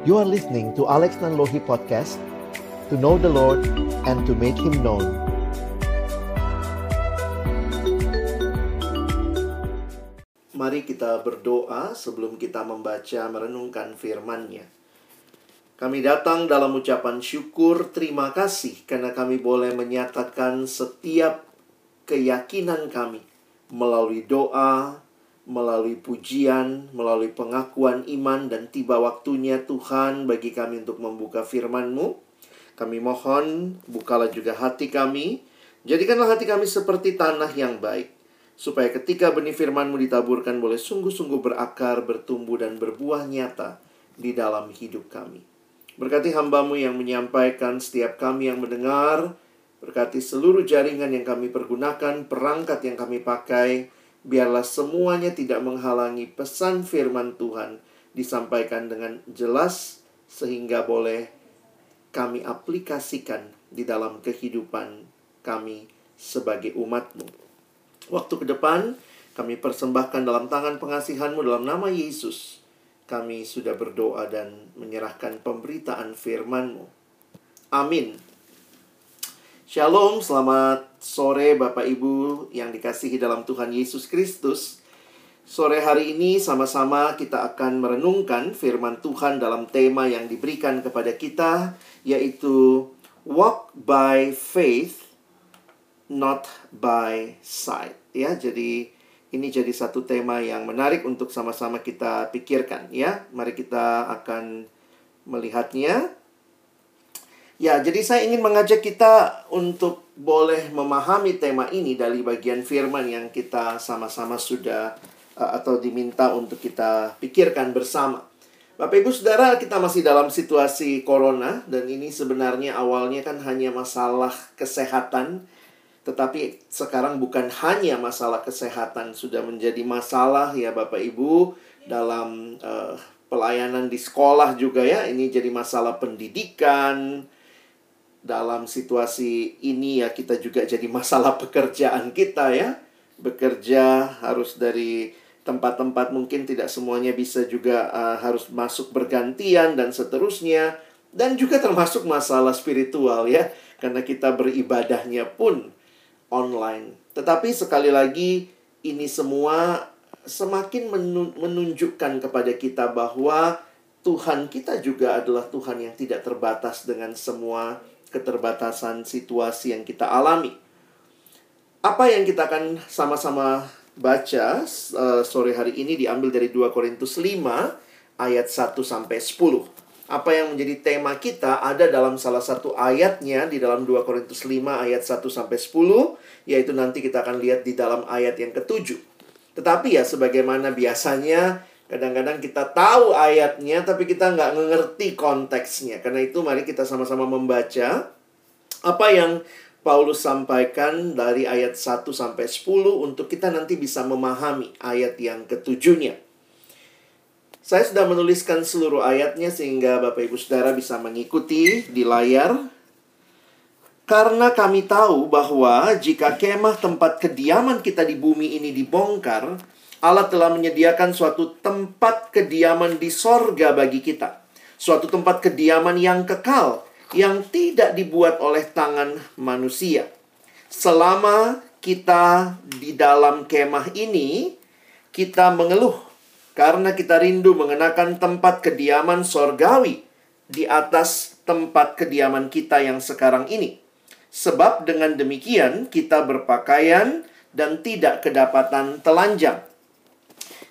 You are listening to Alex Nanlohi Podcast To know the Lord and to make Him known Mari kita berdoa sebelum kita membaca merenungkan firman-Nya. Kami datang dalam ucapan syukur terima kasih karena kami boleh menyatakan setiap keyakinan kami melalui doa, melalui pujian, melalui pengakuan iman dan tiba waktunya Tuhan bagi kami untuk membuka firman-Mu. Kami mohon bukalah juga hati kami, jadikanlah hati kami seperti tanah yang baik supaya ketika benih firman-Mu ditaburkan boleh sungguh-sungguh berakar, bertumbuh, dan berbuah nyata di dalam hidup kami. Berkati hambamu yang menyampaikan, setiap kami yang mendengar, berkati seluruh jaringan yang kami pergunakan, perangkat yang kami pakai, biarlah semuanya tidak menghalangi pesan firman Tuhan disampaikan dengan jelas, sehingga boleh kami aplikasikan di dalam kehidupan kami sebagai umatmu. Waktu ke depan, kami persembahkan dalam tangan pengasihanmu dalam nama Yesus. Kami sudah berdoa dan menyerahkan pemberitaan firman-Mu. Amin. Shalom, selamat sore Bapak Ibu yang dikasihi dalam Tuhan Yesus Kristus. Sore hari ini sama-sama kita akan merenungkan firman Tuhan dalam tema yang diberikan kepada kita yaitu walk by faith not by sight ya. Jadi ini jadi satu tema yang menarik untuk sama-sama kita pikirkan ya. Mari kita akan melihatnya. Ya, jadi saya ingin mengajak kita untuk boleh memahami tema ini dari bagian firman yang kita sama-sama sudah uh, atau diminta untuk kita pikirkan bersama. Bapak Ibu Saudara, kita masih dalam situasi corona dan ini sebenarnya awalnya kan hanya masalah kesehatan tetapi sekarang bukan hanya masalah kesehatan sudah menjadi masalah ya Bapak Ibu dalam uh, pelayanan di sekolah juga ya. Ini jadi masalah pendidikan. Dalam situasi ini ya kita juga jadi masalah pekerjaan kita ya. Bekerja harus dari tempat-tempat mungkin tidak semuanya bisa juga uh, harus masuk bergantian dan seterusnya dan juga termasuk masalah spiritual ya karena kita beribadahnya pun online. Tetapi sekali lagi ini semua semakin menunjukkan kepada kita bahwa Tuhan kita juga adalah Tuhan yang tidak terbatas dengan semua keterbatasan situasi yang kita alami. Apa yang kita akan sama-sama baca uh, sore hari ini diambil dari 2 Korintus 5 ayat 1 sampai 10 apa yang menjadi tema kita ada dalam salah satu ayatnya di dalam 2 Korintus 5 ayat 1 sampai 10 yaitu nanti kita akan lihat di dalam ayat yang ketujuh. Tetapi ya sebagaimana biasanya kadang-kadang kita tahu ayatnya tapi kita nggak mengerti konteksnya. Karena itu mari kita sama-sama membaca apa yang Paulus sampaikan dari ayat 1 sampai 10 untuk kita nanti bisa memahami ayat yang ketujuhnya. Saya sudah menuliskan seluruh ayatnya sehingga Bapak Ibu Saudara bisa mengikuti di layar. Karena kami tahu bahwa jika kemah tempat kediaman kita di bumi ini dibongkar, Allah telah menyediakan suatu tempat kediaman di sorga bagi kita. Suatu tempat kediaman yang kekal, yang tidak dibuat oleh tangan manusia. Selama kita di dalam kemah ini, kita mengeluh karena kita rindu mengenakan tempat kediaman sorgawi di atas tempat kediaman kita yang sekarang ini. Sebab dengan demikian kita berpakaian dan tidak kedapatan telanjang.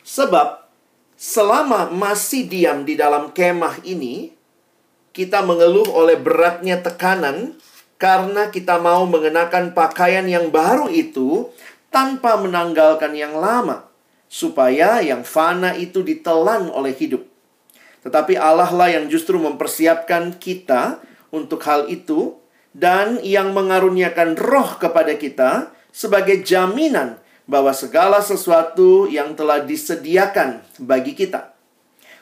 Sebab selama masih diam di dalam kemah ini, kita mengeluh oleh beratnya tekanan karena kita mau mengenakan pakaian yang baru itu tanpa menanggalkan yang lama supaya yang fana itu ditelan oleh hidup. Tetapi Allah lah yang justru mempersiapkan kita untuk hal itu dan yang mengaruniakan roh kepada kita sebagai jaminan bahwa segala sesuatu yang telah disediakan bagi kita.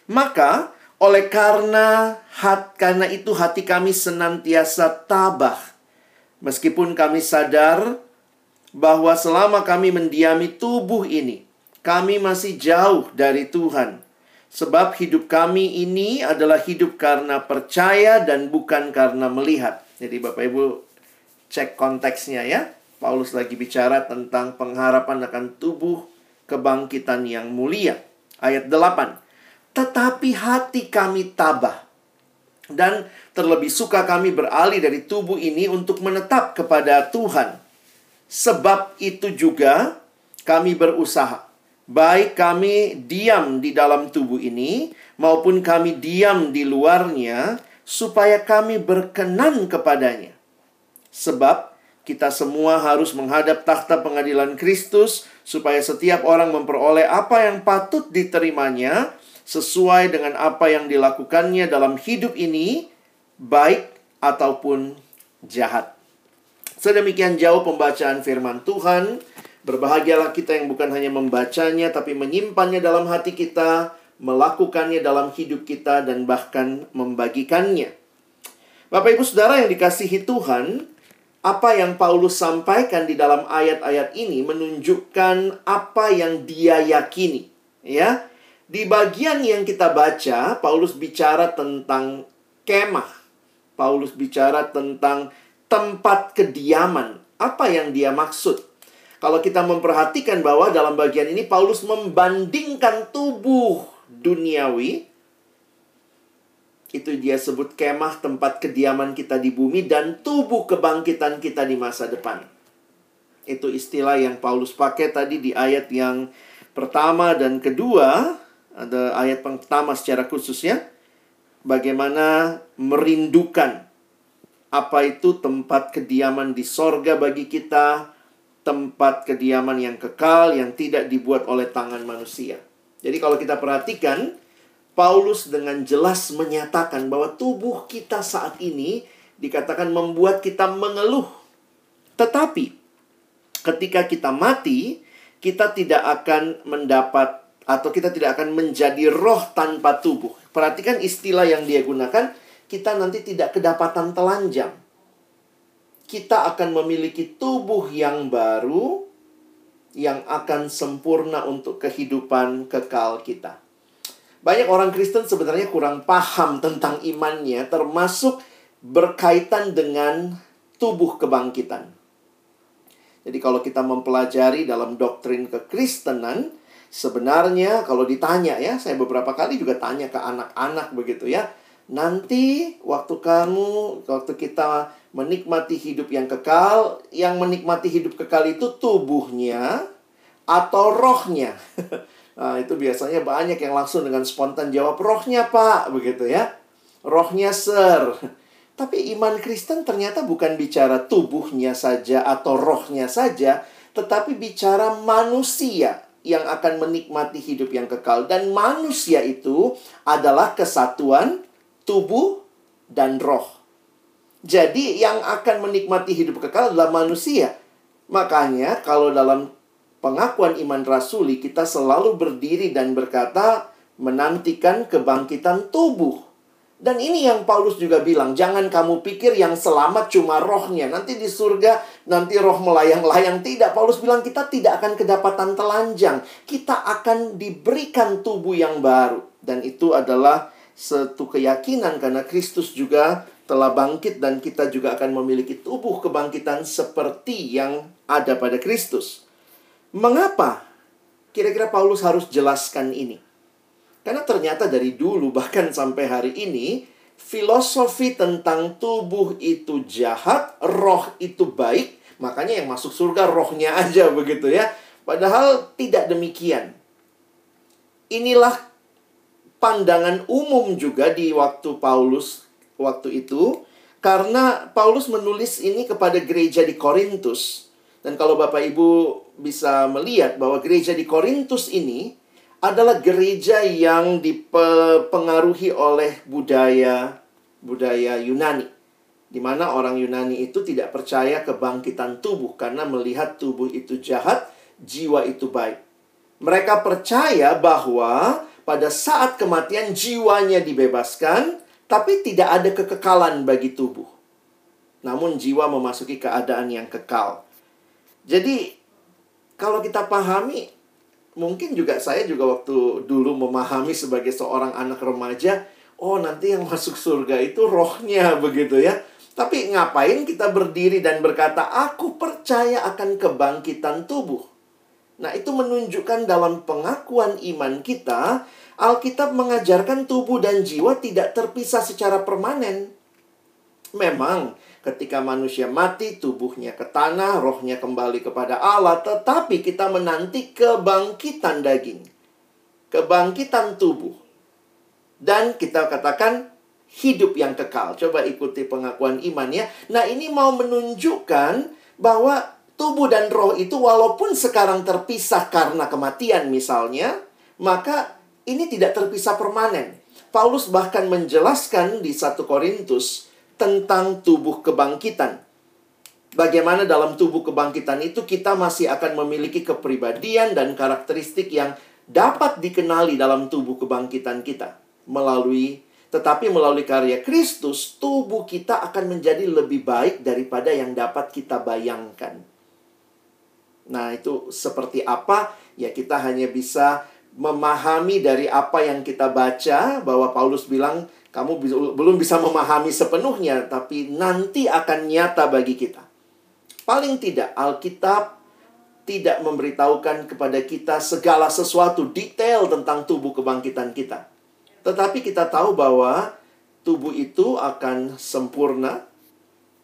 Maka oleh karena hat, karena itu hati kami senantiasa tabah meskipun kami sadar bahwa selama kami mendiami tubuh ini kami masih jauh dari Tuhan. Sebab hidup kami ini adalah hidup karena percaya dan bukan karena melihat. Jadi Bapak Ibu cek konteksnya ya. Paulus lagi bicara tentang pengharapan akan tubuh kebangkitan yang mulia. Ayat 8. Tetapi hati kami tabah. Dan terlebih suka kami beralih dari tubuh ini untuk menetap kepada Tuhan. Sebab itu juga kami berusaha baik kami diam di dalam tubuh ini maupun kami diam di luarnya, supaya kami berkenan kepadanya. Sebab kita semua harus menghadap takhta pengadilan Kristus, supaya setiap orang memperoleh apa yang patut diterimanya sesuai dengan apa yang dilakukannya dalam hidup ini, baik ataupun jahat. Sedemikian jauh pembacaan firman Tuhan. Berbahagialah kita yang bukan hanya membacanya, tapi menyimpannya dalam hati kita, melakukannya dalam hidup kita, dan bahkan membagikannya. Bapak, ibu, saudara yang dikasihi Tuhan, apa yang Paulus sampaikan di dalam ayat-ayat ini menunjukkan apa yang dia yakini, ya. Di bagian yang kita baca, Paulus bicara tentang kemah. Paulus bicara tentang tempat kediaman. Apa yang dia maksud? Kalau kita memperhatikan bahwa dalam bagian ini Paulus membandingkan tubuh duniawi itu dia sebut kemah tempat kediaman kita di bumi dan tubuh kebangkitan kita di masa depan. Itu istilah yang Paulus pakai tadi di ayat yang pertama dan kedua. Ada ayat pertama secara khususnya. Bagaimana merindukan apa itu tempat kediaman di sorga bagi kita tempat kediaman yang kekal yang tidak dibuat oleh tangan manusia. Jadi kalau kita perhatikan, Paulus dengan jelas menyatakan bahwa tubuh kita saat ini dikatakan membuat kita mengeluh. Tetapi ketika kita mati, kita tidak akan mendapat atau kita tidak akan menjadi roh tanpa tubuh. Perhatikan istilah yang dia gunakan, kita nanti tidak kedapatan telanjang kita akan memiliki tubuh yang baru yang akan sempurna untuk kehidupan kekal kita. Banyak orang Kristen sebenarnya kurang paham tentang imannya, termasuk berkaitan dengan tubuh kebangkitan. Jadi, kalau kita mempelajari dalam doktrin kekristenan, sebenarnya kalau ditanya ya, saya beberapa kali juga tanya ke anak-anak begitu ya, nanti waktu kamu, waktu kita menikmati hidup yang kekal, yang menikmati hidup kekal itu tubuhnya atau rohnya. nah, itu biasanya banyak yang langsung dengan spontan jawab rohnya, Pak, begitu ya. Rohnya, Sir. Tapi iman Kristen ternyata bukan bicara tubuhnya saja atau rohnya saja, tetapi bicara manusia yang akan menikmati hidup yang kekal dan manusia itu adalah kesatuan tubuh dan roh. Jadi yang akan menikmati hidup kekal adalah manusia. Makanya kalau dalam pengakuan iman rasuli kita selalu berdiri dan berkata menantikan kebangkitan tubuh. Dan ini yang Paulus juga bilang, jangan kamu pikir yang selamat cuma rohnya. Nanti di surga, nanti roh melayang-layang. Tidak, Paulus bilang kita tidak akan kedapatan telanjang. Kita akan diberikan tubuh yang baru. Dan itu adalah satu keyakinan karena Kristus juga telah bangkit dan kita juga akan memiliki tubuh kebangkitan seperti yang ada pada Kristus. Mengapa kira-kira Paulus harus jelaskan ini? Karena ternyata dari dulu bahkan sampai hari ini filosofi tentang tubuh itu jahat, roh itu baik, makanya yang masuk surga rohnya aja begitu ya. Padahal tidak demikian. Inilah pandangan umum juga di waktu Paulus waktu itu karena Paulus menulis ini kepada gereja di Korintus. Dan kalau Bapak Ibu bisa melihat bahwa gereja di Korintus ini adalah gereja yang dipengaruhi oleh budaya budaya Yunani. Di mana orang Yunani itu tidak percaya kebangkitan tubuh karena melihat tubuh itu jahat, jiwa itu baik. Mereka percaya bahwa pada saat kematian jiwanya dibebaskan, tapi tidak ada kekekalan bagi tubuh. Namun jiwa memasuki keadaan yang kekal. Jadi, kalau kita pahami mungkin juga saya juga waktu dulu memahami sebagai seorang anak remaja, oh nanti yang masuk surga itu rohnya begitu ya. Tapi ngapain kita berdiri dan berkata, aku percaya akan kebangkitan tubuh. Nah itu menunjukkan dalam pengakuan iman kita, Alkitab mengajarkan tubuh dan jiwa tidak terpisah secara permanen. Memang ketika manusia mati, tubuhnya ke tanah, rohnya kembali kepada Allah, tetapi kita menanti kebangkitan daging. Kebangkitan tubuh. Dan kita katakan hidup yang kekal. Coba ikuti pengakuan iman ya. Nah, ini mau menunjukkan bahwa tubuh dan roh itu walaupun sekarang terpisah karena kematian misalnya, maka ini tidak terpisah permanen. Paulus bahkan menjelaskan di 1 Korintus tentang tubuh kebangkitan. Bagaimana dalam tubuh kebangkitan itu kita masih akan memiliki kepribadian dan karakteristik yang dapat dikenali dalam tubuh kebangkitan kita melalui tetapi melalui karya Kristus, tubuh kita akan menjadi lebih baik daripada yang dapat kita bayangkan. Nah, itu seperti apa? Ya, kita hanya bisa memahami dari apa yang kita baca, bahwa Paulus bilang, kamu belum bisa memahami sepenuhnya, tapi nanti akan nyata bagi kita. Paling tidak, Alkitab tidak memberitahukan kepada kita segala sesuatu detail tentang tubuh kebangkitan kita. Tetapi kita tahu bahwa tubuh itu akan sempurna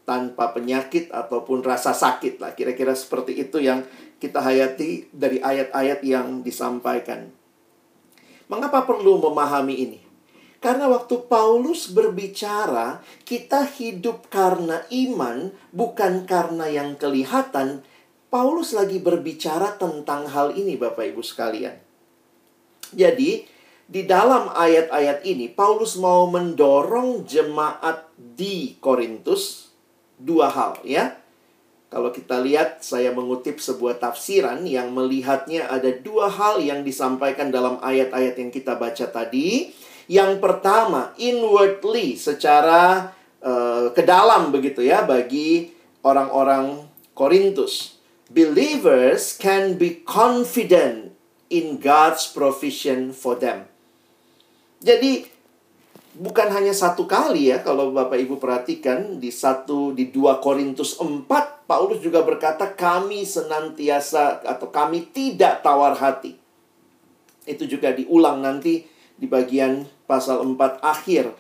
tanpa penyakit ataupun rasa sakit lah. Kira-kira seperti itu yang kita hayati dari ayat-ayat yang disampaikan. Mengapa perlu memahami ini? Karena waktu Paulus berbicara, kita hidup karena iman, bukan karena yang kelihatan. Paulus lagi berbicara tentang hal ini, Bapak Ibu sekalian. Jadi, di dalam ayat-ayat ini Paulus mau mendorong jemaat di Korintus dua hal ya. Kalau kita lihat saya mengutip sebuah tafsiran yang melihatnya ada dua hal yang disampaikan dalam ayat-ayat yang kita baca tadi. Yang pertama, inwardly secara uh, ke dalam begitu ya bagi orang-orang Korintus. Believers can be confident in God's provision for them. Jadi bukan hanya satu kali ya kalau Bapak Ibu perhatikan di satu di 2 Korintus 4 Paulus juga berkata kami senantiasa atau kami tidak tawar hati. Itu juga diulang nanti di bagian pasal 4 akhir.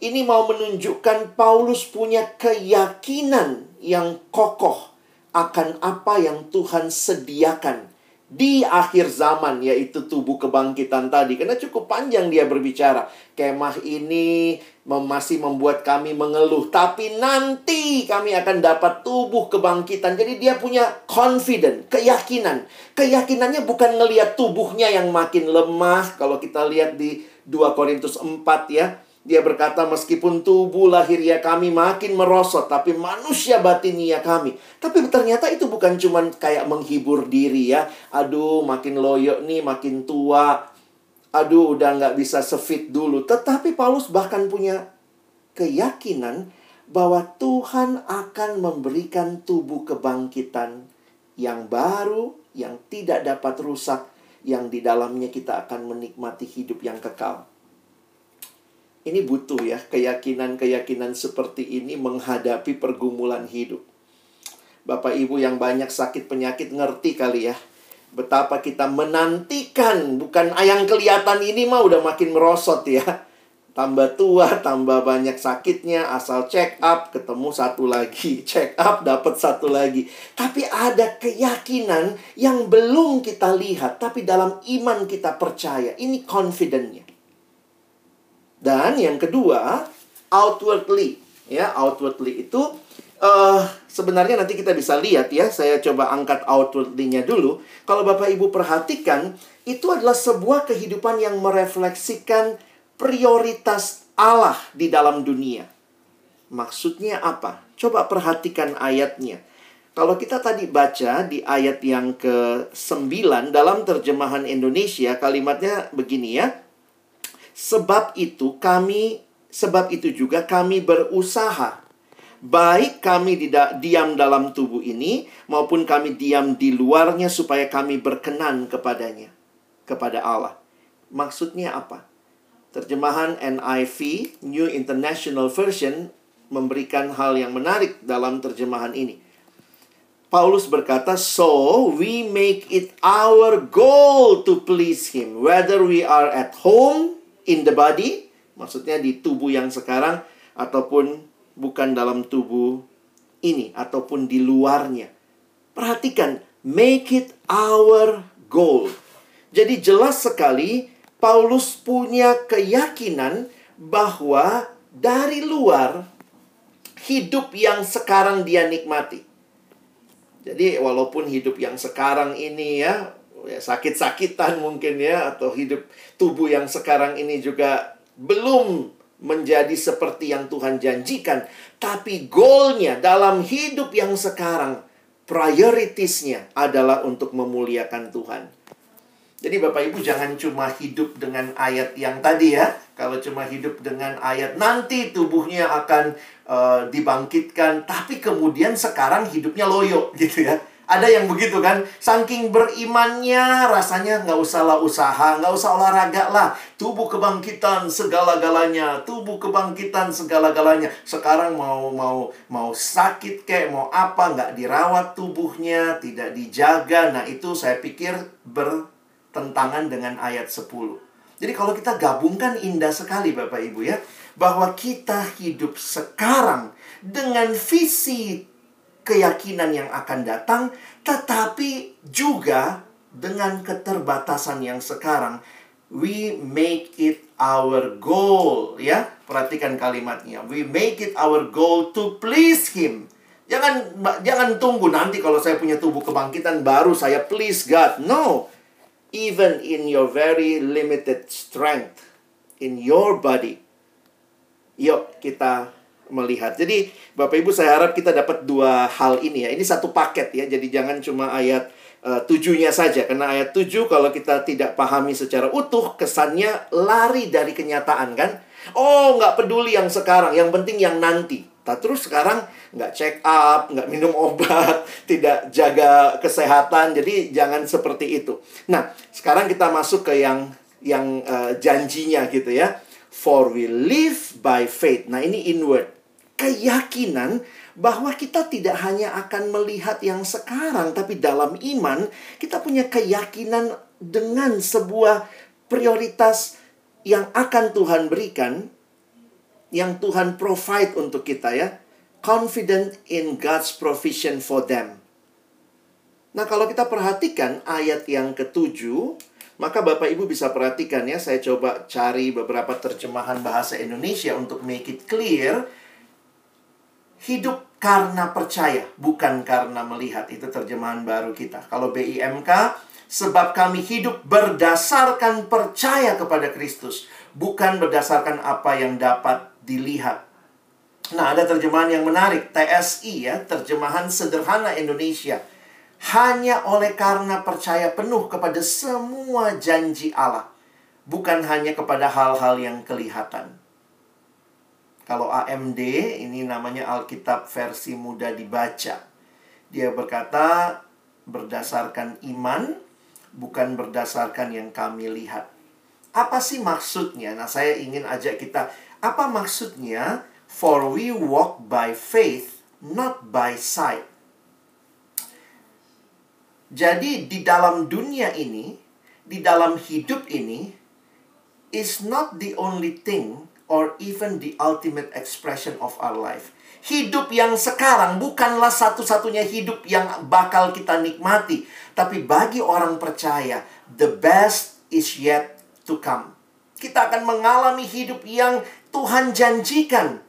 Ini mau menunjukkan Paulus punya keyakinan yang kokoh akan apa yang Tuhan sediakan di akhir zaman yaitu tubuh kebangkitan tadi. Karena cukup panjang dia berbicara. Kemah ini masih membuat kami mengeluh tapi nanti kami akan dapat tubuh kebangkitan. Jadi dia punya confident keyakinan. Keyakinannya bukan ngelihat tubuhnya yang makin lemah. Kalau kita lihat di 2 Korintus 4 ya dia berkata, meskipun tubuh lahiriah kami makin merosot, tapi manusia batinia kami. Tapi ternyata itu bukan cuma kayak menghibur diri ya. Aduh, makin loyo nih, makin tua. Aduh, udah nggak bisa sefit dulu. Tetapi Paulus bahkan punya keyakinan bahwa Tuhan akan memberikan tubuh kebangkitan yang baru, yang tidak dapat rusak, yang di dalamnya kita akan menikmati hidup yang kekal. Ini butuh ya keyakinan-keyakinan seperti ini menghadapi pergumulan hidup. Bapak Ibu yang banyak sakit penyakit ngerti kali ya. Betapa kita menantikan bukan yang kelihatan ini mah udah makin merosot ya. Tambah tua, tambah banyak sakitnya, asal check up ketemu satu lagi, check up dapat satu lagi. Tapi ada keyakinan yang belum kita lihat, tapi dalam iman kita percaya. Ini confidentnya. Dan yang kedua, outwardly. Ya, outwardly itu uh, sebenarnya nanti kita bisa lihat ya. Saya coba angkat outwardly-nya dulu. Kalau Bapak Ibu perhatikan, itu adalah sebuah kehidupan yang merefleksikan prioritas Allah di dalam dunia. Maksudnya apa? Coba perhatikan ayatnya. Kalau kita tadi baca di ayat yang ke-9 dalam terjemahan Indonesia, kalimatnya begini ya. Sebab itu kami sebab itu juga kami berusaha baik kami diam dalam tubuh ini maupun kami diam di luarnya supaya kami berkenan kepadanya. kepada Allah. Maksudnya apa? Terjemahan NIV, New International Version, memberikan hal yang menarik dalam terjemahan ini. Paulus berkata, "So we make it our goal to please him, whether we are at home in the body, maksudnya di tubuh yang sekarang ataupun bukan dalam tubuh ini ataupun di luarnya." Perhatikan, make it our goal. Jadi jelas sekali Paulus punya keyakinan bahwa dari luar hidup yang sekarang dia nikmati jadi walaupun hidup yang sekarang ini ya, ya sakit-sakitan mungkin ya atau hidup tubuh yang sekarang ini juga belum menjadi seperti yang Tuhan janjikan, tapi goalnya dalam hidup yang sekarang prioritasnya adalah untuk memuliakan Tuhan. Jadi Bapak Ibu jangan cuma hidup dengan ayat yang tadi ya. Kalau cuma hidup dengan ayat nanti tubuhnya akan uh, dibangkitkan, tapi kemudian sekarang hidupnya loyo gitu ya. Ada yang begitu kan, saking berimannya rasanya nggak usah lah usaha, nggak usah olahraga lah. Tubuh kebangkitan segala-galanya, tubuh kebangkitan segala-galanya. Sekarang mau mau mau sakit kayak mau apa nggak dirawat tubuhnya, tidak dijaga. Nah itu saya pikir ber tentangan dengan ayat 10. Jadi kalau kita gabungkan indah sekali Bapak Ibu ya, bahwa kita hidup sekarang dengan visi keyakinan yang akan datang, tetapi juga dengan keterbatasan yang sekarang, we make it our goal ya. Perhatikan kalimatnya. We make it our goal to please him. Jangan jangan tunggu nanti kalau saya punya tubuh kebangkitan baru saya please God. No even in your very limited strength in your body. Yuk kita melihat. Jadi Bapak Ibu saya harap kita dapat dua hal ini ya. Ini satu paket ya. Jadi jangan cuma ayat uh, tujuhnya saja. Karena ayat tujuh kalau kita tidak pahami secara utuh, kesannya lari dari kenyataan kan. Oh nggak peduli yang sekarang, yang penting yang nanti. Nah, terus sekarang nggak check up, nggak minum obat, tidak jaga kesehatan. Jadi jangan seperti itu. Nah, sekarang kita masuk ke yang yang uh, janjinya gitu ya. For we live by faith. Nah, ini inward. Keyakinan bahwa kita tidak hanya akan melihat yang sekarang, tapi dalam iman kita punya keyakinan dengan sebuah prioritas yang akan Tuhan berikan yang Tuhan provide untuk kita ya. Confident in God's provision for them. Nah, kalau kita perhatikan ayat yang ketujuh, maka Bapak Ibu bisa perhatikan ya, saya coba cari beberapa terjemahan bahasa Indonesia untuk make it clear. Hidup karena percaya, bukan karena melihat. Itu terjemahan baru kita. Kalau BIMK, sebab kami hidup berdasarkan percaya kepada Kristus, bukan berdasarkan apa yang dapat dilihat. Nah, ada terjemahan yang menarik, TSI ya, terjemahan sederhana Indonesia. Hanya oleh karena percaya penuh kepada semua janji Allah, bukan hanya kepada hal-hal yang kelihatan. Kalau AMD, ini namanya Alkitab versi mudah dibaca. Dia berkata, berdasarkan iman, bukan berdasarkan yang kami lihat. Apa sih maksudnya? Nah, saya ingin ajak kita apa maksudnya? For we walk by faith, not by sight. Jadi di dalam dunia ini, di dalam hidup ini, is not the only thing or even the ultimate expression of our life. Hidup yang sekarang bukanlah satu-satunya hidup yang bakal kita nikmati. Tapi bagi orang percaya, the best is yet to come. Kita akan mengalami hidup yang Tuhan janjikan.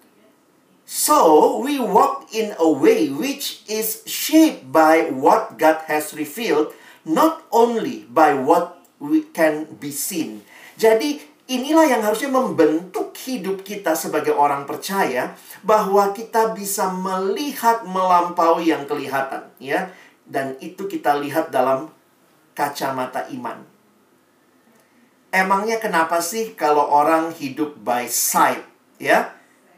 So, we walk in a way which is shaped by what God has revealed, not only by what we can be seen. Jadi, inilah yang harusnya membentuk hidup kita sebagai orang percaya bahwa kita bisa melihat melampaui yang kelihatan, ya. Dan itu kita lihat dalam kacamata iman. Emangnya kenapa sih kalau orang hidup by sight, ya?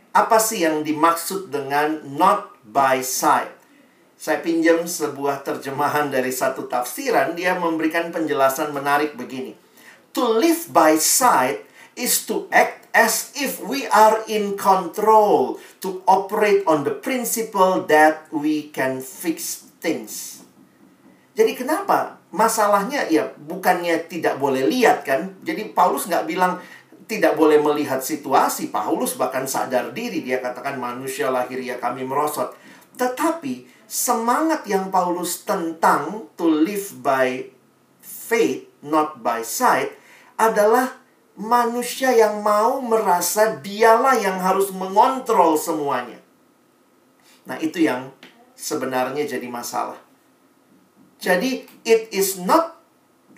Apa sih yang dimaksud dengan not by sight? Saya pinjam sebuah terjemahan dari satu tafsiran, dia memberikan penjelasan menarik begini. To live by sight is to act as if we are in control, to operate on the principle that we can fix things. Jadi kenapa? Masalahnya ya bukannya tidak boleh lihat kan. Jadi Paulus nggak bilang tidak boleh melihat situasi. Paulus bahkan sadar diri. Dia katakan manusia lahir ya kami merosot. Tetapi semangat yang Paulus tentang to live by faith, not by sight, adalah manusia yang mau merasa dialah yang harus mengontrol semuanya. Nah, itu yang sebenarnya jadi masalah. Jadi, it is not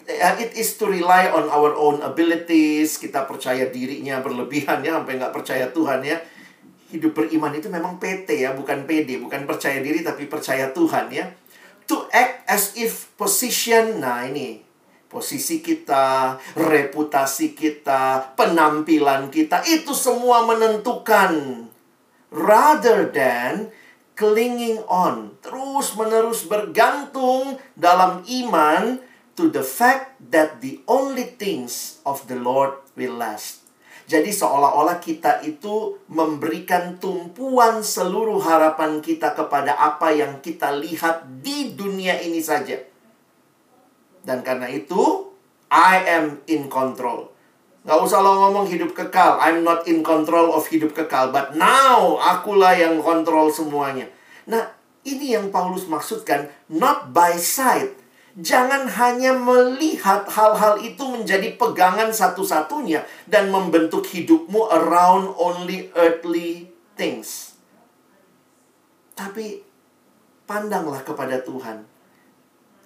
uh, it is to rely on our own abilities. Kita percaya dirinya berlebihan ya, sampai nggak percaya Tuhan ya. Hidup beriman itu memang PT ya, bukan PD, bukan percaya diri tapi percaya Tuhan ya. To act as if position, nah ini posisi kita, reputasi kita, penampilan kita, itu semua menentukan. Rather than clinging on, terus-menerus bergantung dalam iman to the fact that the only things of the Lord will last. Jadi seolah-olah kita itu memberikan tumpuan seluruh harapan kita kepada apa yang kita lihat di dunia ini saja dan karena itu, I am in control. Gak usah lo ngomong hidup kekal. I'm not in control of hidup kekal. But now, akulah yang kontrol semuanya. Nah, ini yang Paulus maksudkan. Not by sight. Jangan hanya melihat hal-hal itu menjadi pegangan satu-satunya. Dan membentuk hidupmu around only earthly things. Tapi, pandanglah kepada Tuhan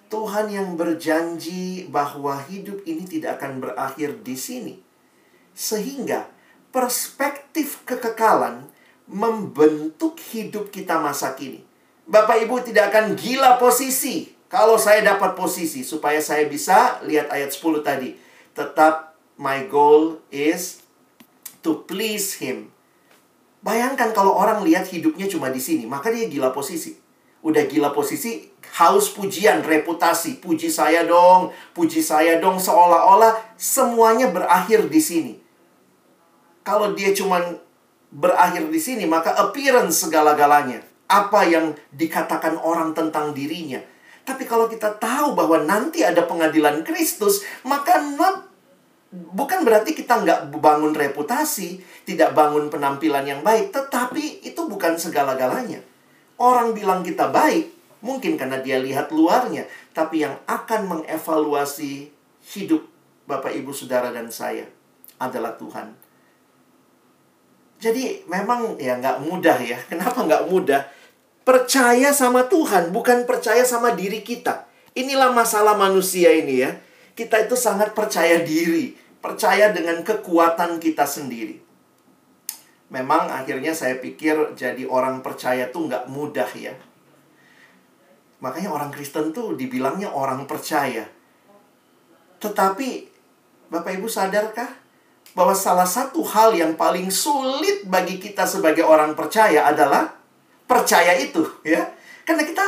Tuhan yang berjanji bahwa hidup ini tidak akan berakhir di sini. Sehingga perspektif kekekalan membentuk hidup kita masa kini. Bapak Ibu tidak akan gila posisi kalau saya dapat posisi supaya saya bisa lihat ayat 10 tadi. Tetap my goal is to please him. Bayangkan kalau orang lihat hidupnya cuma di sini, maka dia gila posisi. Udah gila posisi, haus pujian, reputasi. Puji saya dong, puji saya dong. Seolah-olah semuanya berakhir di sini. Kalau dia cuman berakhir di sini, maka appearance segala-galanya. Apa yang dikatakan orang tentang dirinya. Tapi kalau kita tahu bahwa nanti ada pengadilan Kristus, maka not bukan berarti kita nggak bangun reputasi, tidak bangun penampilan yang baik, tetapi itu bukan segala-galanya. Orang bilang kita baik, Mungkin karena dia lihat luarnya, tapi yang akan mengevaluasi hidup Bapak, Ibu, Saudara, dan saya adalah Tuhan. Jadi memang ya nggak mudah ya. Kenapa nggak mudah? Percaya sama Tuhan, bukan percaya sama diri kita. Inilah masalah manusia ini ya. Kita itu sangat percaya diri. Percaya dengan kekuatan kita sendiri. Memang akhirnya saya pikir jadi orang percaya tuh nggak mudah ya. Makanya orang Kristen tuh dibilangnya orang percaya. Tetapi Bapak Ibu sadarkah bahwa salah satu hal yang paling sulit bagi kita sebagai orang percaya adalah percaya itu, ya. Karena kita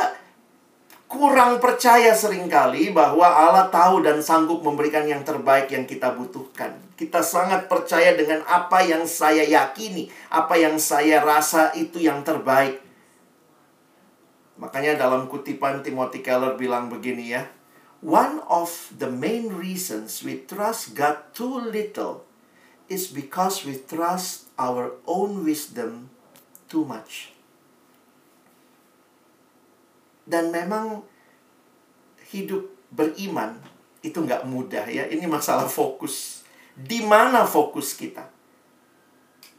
kurang percaya sering kali bahwa Allah tahu dan sanggup memberikan yang terbaik yang kita butuhkan. Kita sangat percaya dengan apa yang saya yakini, apa yang saya rasa itu yang terbaik. Makanya dalam kutipan Timothy Keller bilang begini ya. One of the main reasons we trust God too little is because we trust our own wisdom too much. Dan memang hidup beriman itu nggak mudah ya. Ini masalah fokus. Di mana fokus kita?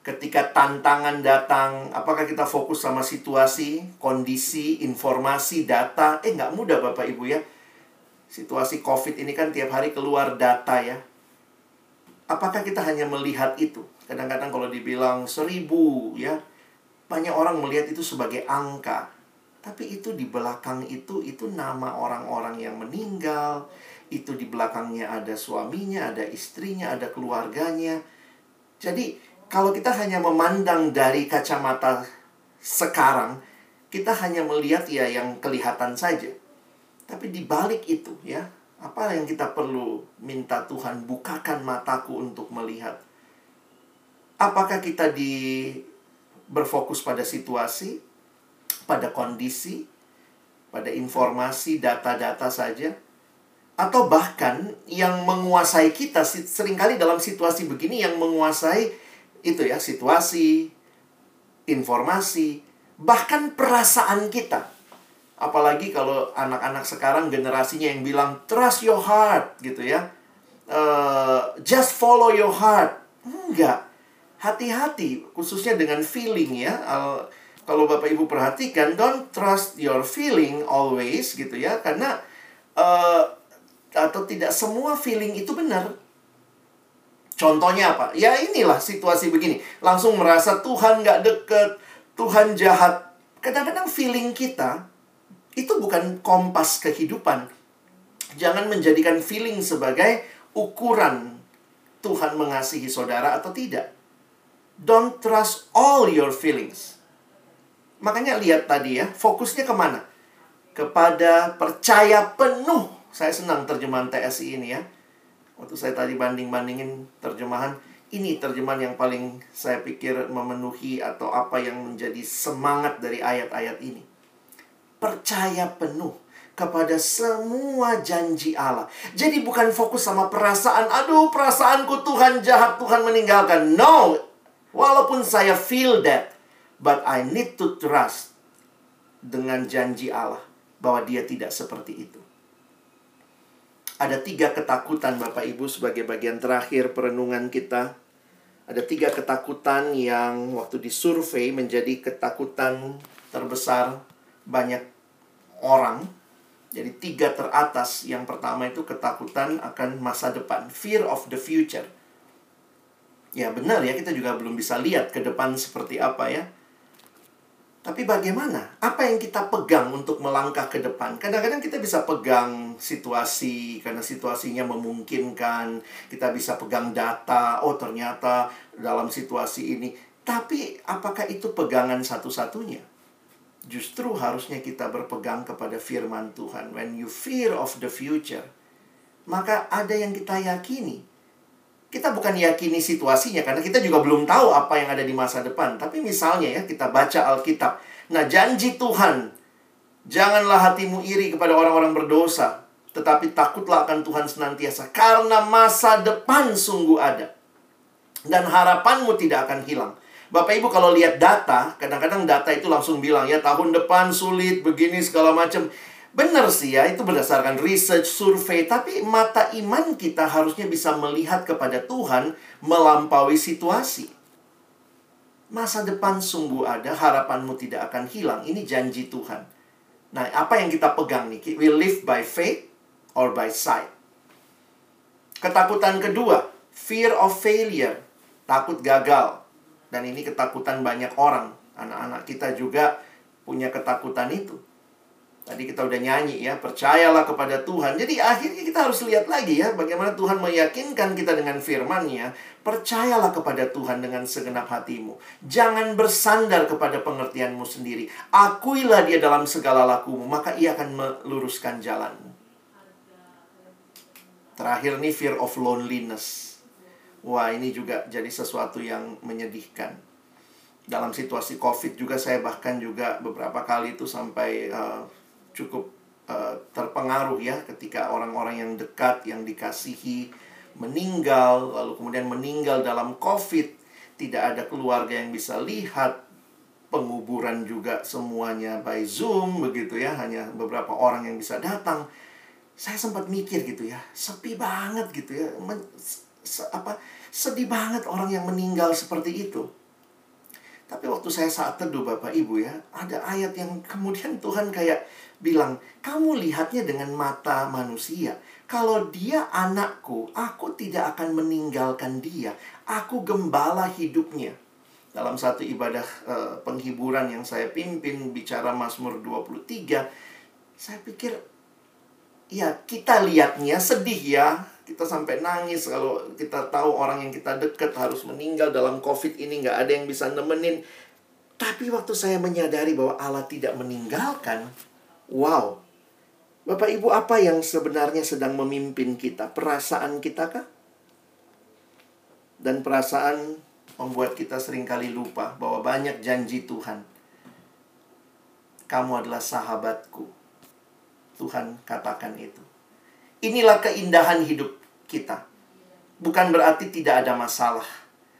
ketika tantangan datang, apakah kita fokus sama situasi, kondisi, informasi, data? Eh, nggak mudah Bapak Ibu ya. Situasi COVID ini kan tiap hari keluar data ya. Apakah kita hanya melihat itu? Kadang-kadang kalau dibilang seribu ya, banyak orang melihat itu sebagai angka. Tapi itu di belakang itu, itu nama orang-orang yang meninggal. Itu di belakangnya ada suaminya, ada istrinya, ada keluarganya. Jadi kalau kita hanya memandang dari kacamata sekarang, kita hanya melihat ya yang kelihatan saja. Tapi di balik itu ya, Apa yang kita perlu minta Tuhan bukakan mataku untuk melihat? Apakah kita di berfokus pada situasi, pada kondisi, pada informasi, data-data saja? Atau bahkan yang menguasai kita sering kali dalam situasi begini yang menguasai itu ya situasi, informasi, bahkan perasaan kita. Apalagi kalau anak-anak sekarang generasinya yang bilang trust your heart gitu ya. Uh, just follow your heart. Enggak. Hati-hati khususnya dengan feeling ya. Uh, kalau Bapak Ibu perhatikan don't trust your feeling always gitu ya karena uh, atau tidak semua feeling itu benar. Contohnya apa? Ya inilah situasi begini. Langsung merasa Tuhan nggak deket, Tuhan jahat. Kadang-kadang feeling kita bukan kompas kehidupan. Jangan menjadikan feeling sebagai ukuran Tuhan mengasihi saudara atau tidak. Don't trust all your feelings. Makanya lihat tadi ya, fokusnya ke mana? Kepada percaya penuh. Saya senang terjemahan TSI ini ya. Waktu saya tadi banding-bandingin terjemahan, ini terjemahan yang paling saya pikir memenuhi atau apa yang menjadi semangat dari ayat-ayat ini percaya penuh kepada semua janji Allah. Jadi bukan fokus sama perasaan, aduh perasaanku Tuhan jahat, Tuhan meninggalkan. No, walaupun saya feel that, but I need to trust dengan janji Allah bahwa dia tidak seperti itu. Ada tiga ketakutan Bapak Ibu sebagai bagian terakhir perenungan kita. Ada tiga ketakutan yang waktu disurvei menjadi ketakutan terbesar banyak orang. Jadi tiga teratas. Yang pertama itu ketakutan akan masa depan. Fear of the future. Ya benar ya, kita juga belum bisa lihat ke depan seperti apa ya. Tapi bagaimana? Apa yang kita pegang untuk melangkah ke depan? Kadang-kadang kita bisa pegang situasi karena situasinya memungkinkan. Kita bisa pegang data. Oh, ternyata dalam situasi ini. Tapi apakah itu pegangan satu-satunya? Justru harusnya kita berpegang kepada firman Tuhan. When you fear of the future, maka ada yang kita yakini. Kita bukan yakini situasinya karena kita juga belum tahu apa yang ada di masa depan. Tapi misalnya ya, kita baca Alkitab. Nah, janji Tuhan, janganlah hatimu iri kepada orang-orang berdosa, tetapi takutlah akan Tuhan senantiasa karena masa depan sungguh ada. Dan harapanmu tidak akan hilang. Bapak Ibu kalau lihat data, kadang-kadang data itu langsung bilang ya tahun depan sulit begini segala macam. Benar sih ya, itu berdasarkan research, survei, tapi mata iman kita harusnya bisa melihat kepada Tuhan melampaui situasi. Masa depan sungguh ada, harapanmu tidak akan hilang. Ini janji Tuhan. Nah, apa yang kita pegang nih? We live by faith or by sight. Ketakutan kedua, fear of failure, takut gagal. Dan ini ketakutan banyak orang. Anak-anak kita juga punya ketakutan itu. Tadi kita udah nyanyi ya, percayalah kepada Tuhan. Jadi akhirnya kita harus lihat lagi ya, bagaimana Tuhan meyakinkan kita dengan firman-Nya. Percayalah kepada Tuhan dengan segenap hatimu. Jangan bersandar kepada pengertianmu sendiri. Akuilah dia dalam segala lakumu, maka ia akan meluruskan jalanmu. Terakhir nih, fear of loneliness. Wah, ini juga jadi sesuatu yang menyedihkan. Dalam situasi COVID juga saya bahkan juga beberapa kali itu sampai uh, cukup uh, terpengaruh ya ketika orang-orang yang dekat yang dikasihi meninggal lalu kemudian meninggal dalam COVID, tidak ada keluarga yang bisa lihat penguburan juga semuanya by Zoom begitu ya, hanya beberapa orang yang bisa datang. Saya sempat mikir gitu ya, sepi banget gitu ya. Apa sedih banget orang yang meninggal seperti itu. Tapi waktu saya saat teduh Bapak Ibu ya, ada ayat yang kemudian Tuhan kayak bilang, kamu lihatnya dengan mata manusia. Kalau dia anakku, aku tidak akan meninggalkan dia. Aku gembala hidupnya. Dalam satu ibadah uh, penghiburan yang saya pimpin, bicara Mazmur 23, saya pikir, ya kita lihatnya sedih ya, kita sampai nangis kalau kita tahu orang yang kita deket harus meninggal dalam covid ini nggak ada yang bisa nemenin tapi waktu saya menyadari bahwa Allah tidak meninggalkan wow Bapak Ibu, apa yang sebenarnya sedang memimpin kita? Perasaan kita kah? Dan perasaan membuat kita sering kali lupa bahwa banyak janji Tuhan. Kamu adalah sahabatku. Tuhan katakan itu. Inilah keindahan hidup kita. Bukan berarti tidak ada masalah,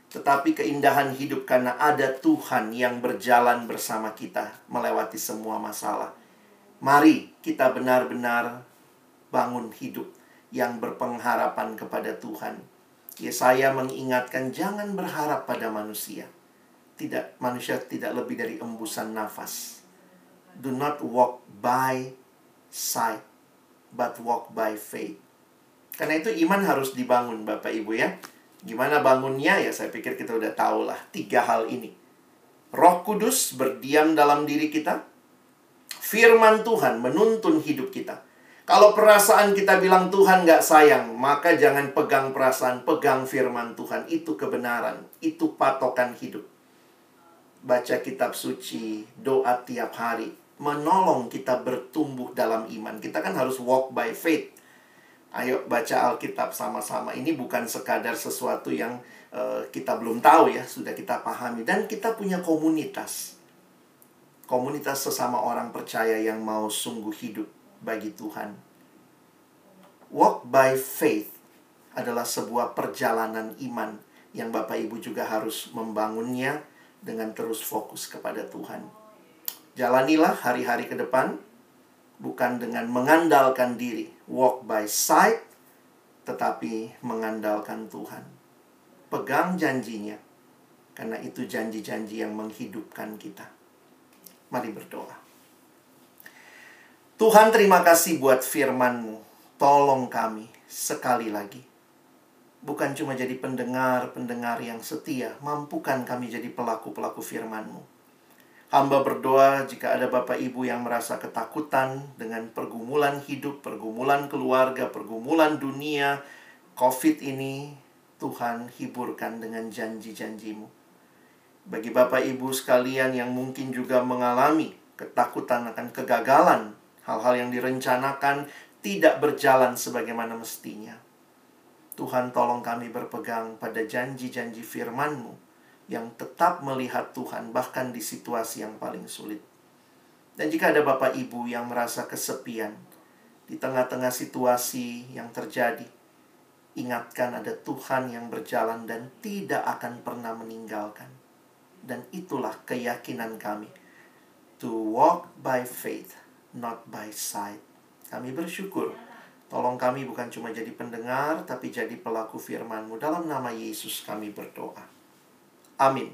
tetapi keindahan hidup karena ada Tuhan yang berjalan bersama kita melewati semua masalah. Mari kita benar-benar bangun hidup yang berpengharapan kepada Tuhan. Yesaya mengingatkan jangan berharap pada manusia. Tidak manusia tidak lebih dari embusan nafas. Do not walk by sight, but walk by faith. Karena itu iman harus dibangun Bapak Ibu ya. Gimana bangunnya ya saya pikir kita udah tahu lah tiga hal ini. Roh Kudus berdiam dalam diri kita, firman Tuhan menuntun hidup kita. Kalau perasaan kita bilang Tuhan gak sayang, maka jangan pegang perasaan, pegang firman Tuhan. Itu kebenaran, itu patokan hidup. Baca kitab suci, doa tiap hari, menolong kita bertumbuh dalam iman. Kita kan harus walk by faith. Ayo baca Alkitab sama-sama. Ini bukan sekadar sesuatu yang uh, kita belum tahu ya, sudah kita pahami. Dan kita punya komunitas komunitas sesama orang percaya yang mau sungguh hidup bagi Tuhan. Walk by faith adalah sebuah perjalanan iman yang Bapak Ibu juga harus membangunnya dengan terus fokus kepada Tuhan. Jalanilah hari-hari ke depan bukan dengan mengandalkan diri, walk by sight, tetapi mengandalkan Tuhan. Pegang janjinya, karena itu janji-janji yang menghidupkan kita. Mari berdoa. Tuhan terima kasih buat firman-Mu. Tolong kami sekali lagi. Bukan cuma jadi pendengar-pendengar yang setia. Mampukan kami jadi pelaku-pelaku firman-Mu. Hamba berdoa jika ada Bapak Ibu yang merasa ketakutan dengan pergumulan hidup, pergumulan keluarga, pergumulan dunia, COVID ini, Tuhan hiburkan dengan janji-janjimu. Bagi Bapak Ibu sekalian yang mungkin juga mengalami ketakutan akan kegagalan, hal-hal yang direncanakan tidak berjalan sebagaimana mestinya. Tuhan tolong kami berpegang pada janji-janji firman-Mu yang tetap melihat Tuhan bahkan di situasi yang paling sulit. Dan jika ada Bapak Ibu yang merasa kesepian di tengah-tengah situasi yang terjadi, ingatkan ada Tuhan yang berjalan dan tidak akan pernah meninggalkan. Dan itulah keyakinan kami. To walk by faith, not by sight. Kami bersyukur. Tolong kami bukan cuma jadi pendengar, tapi jadi pelaku firman-Mu. Dalam nama Yesus kami berdoa. Amin.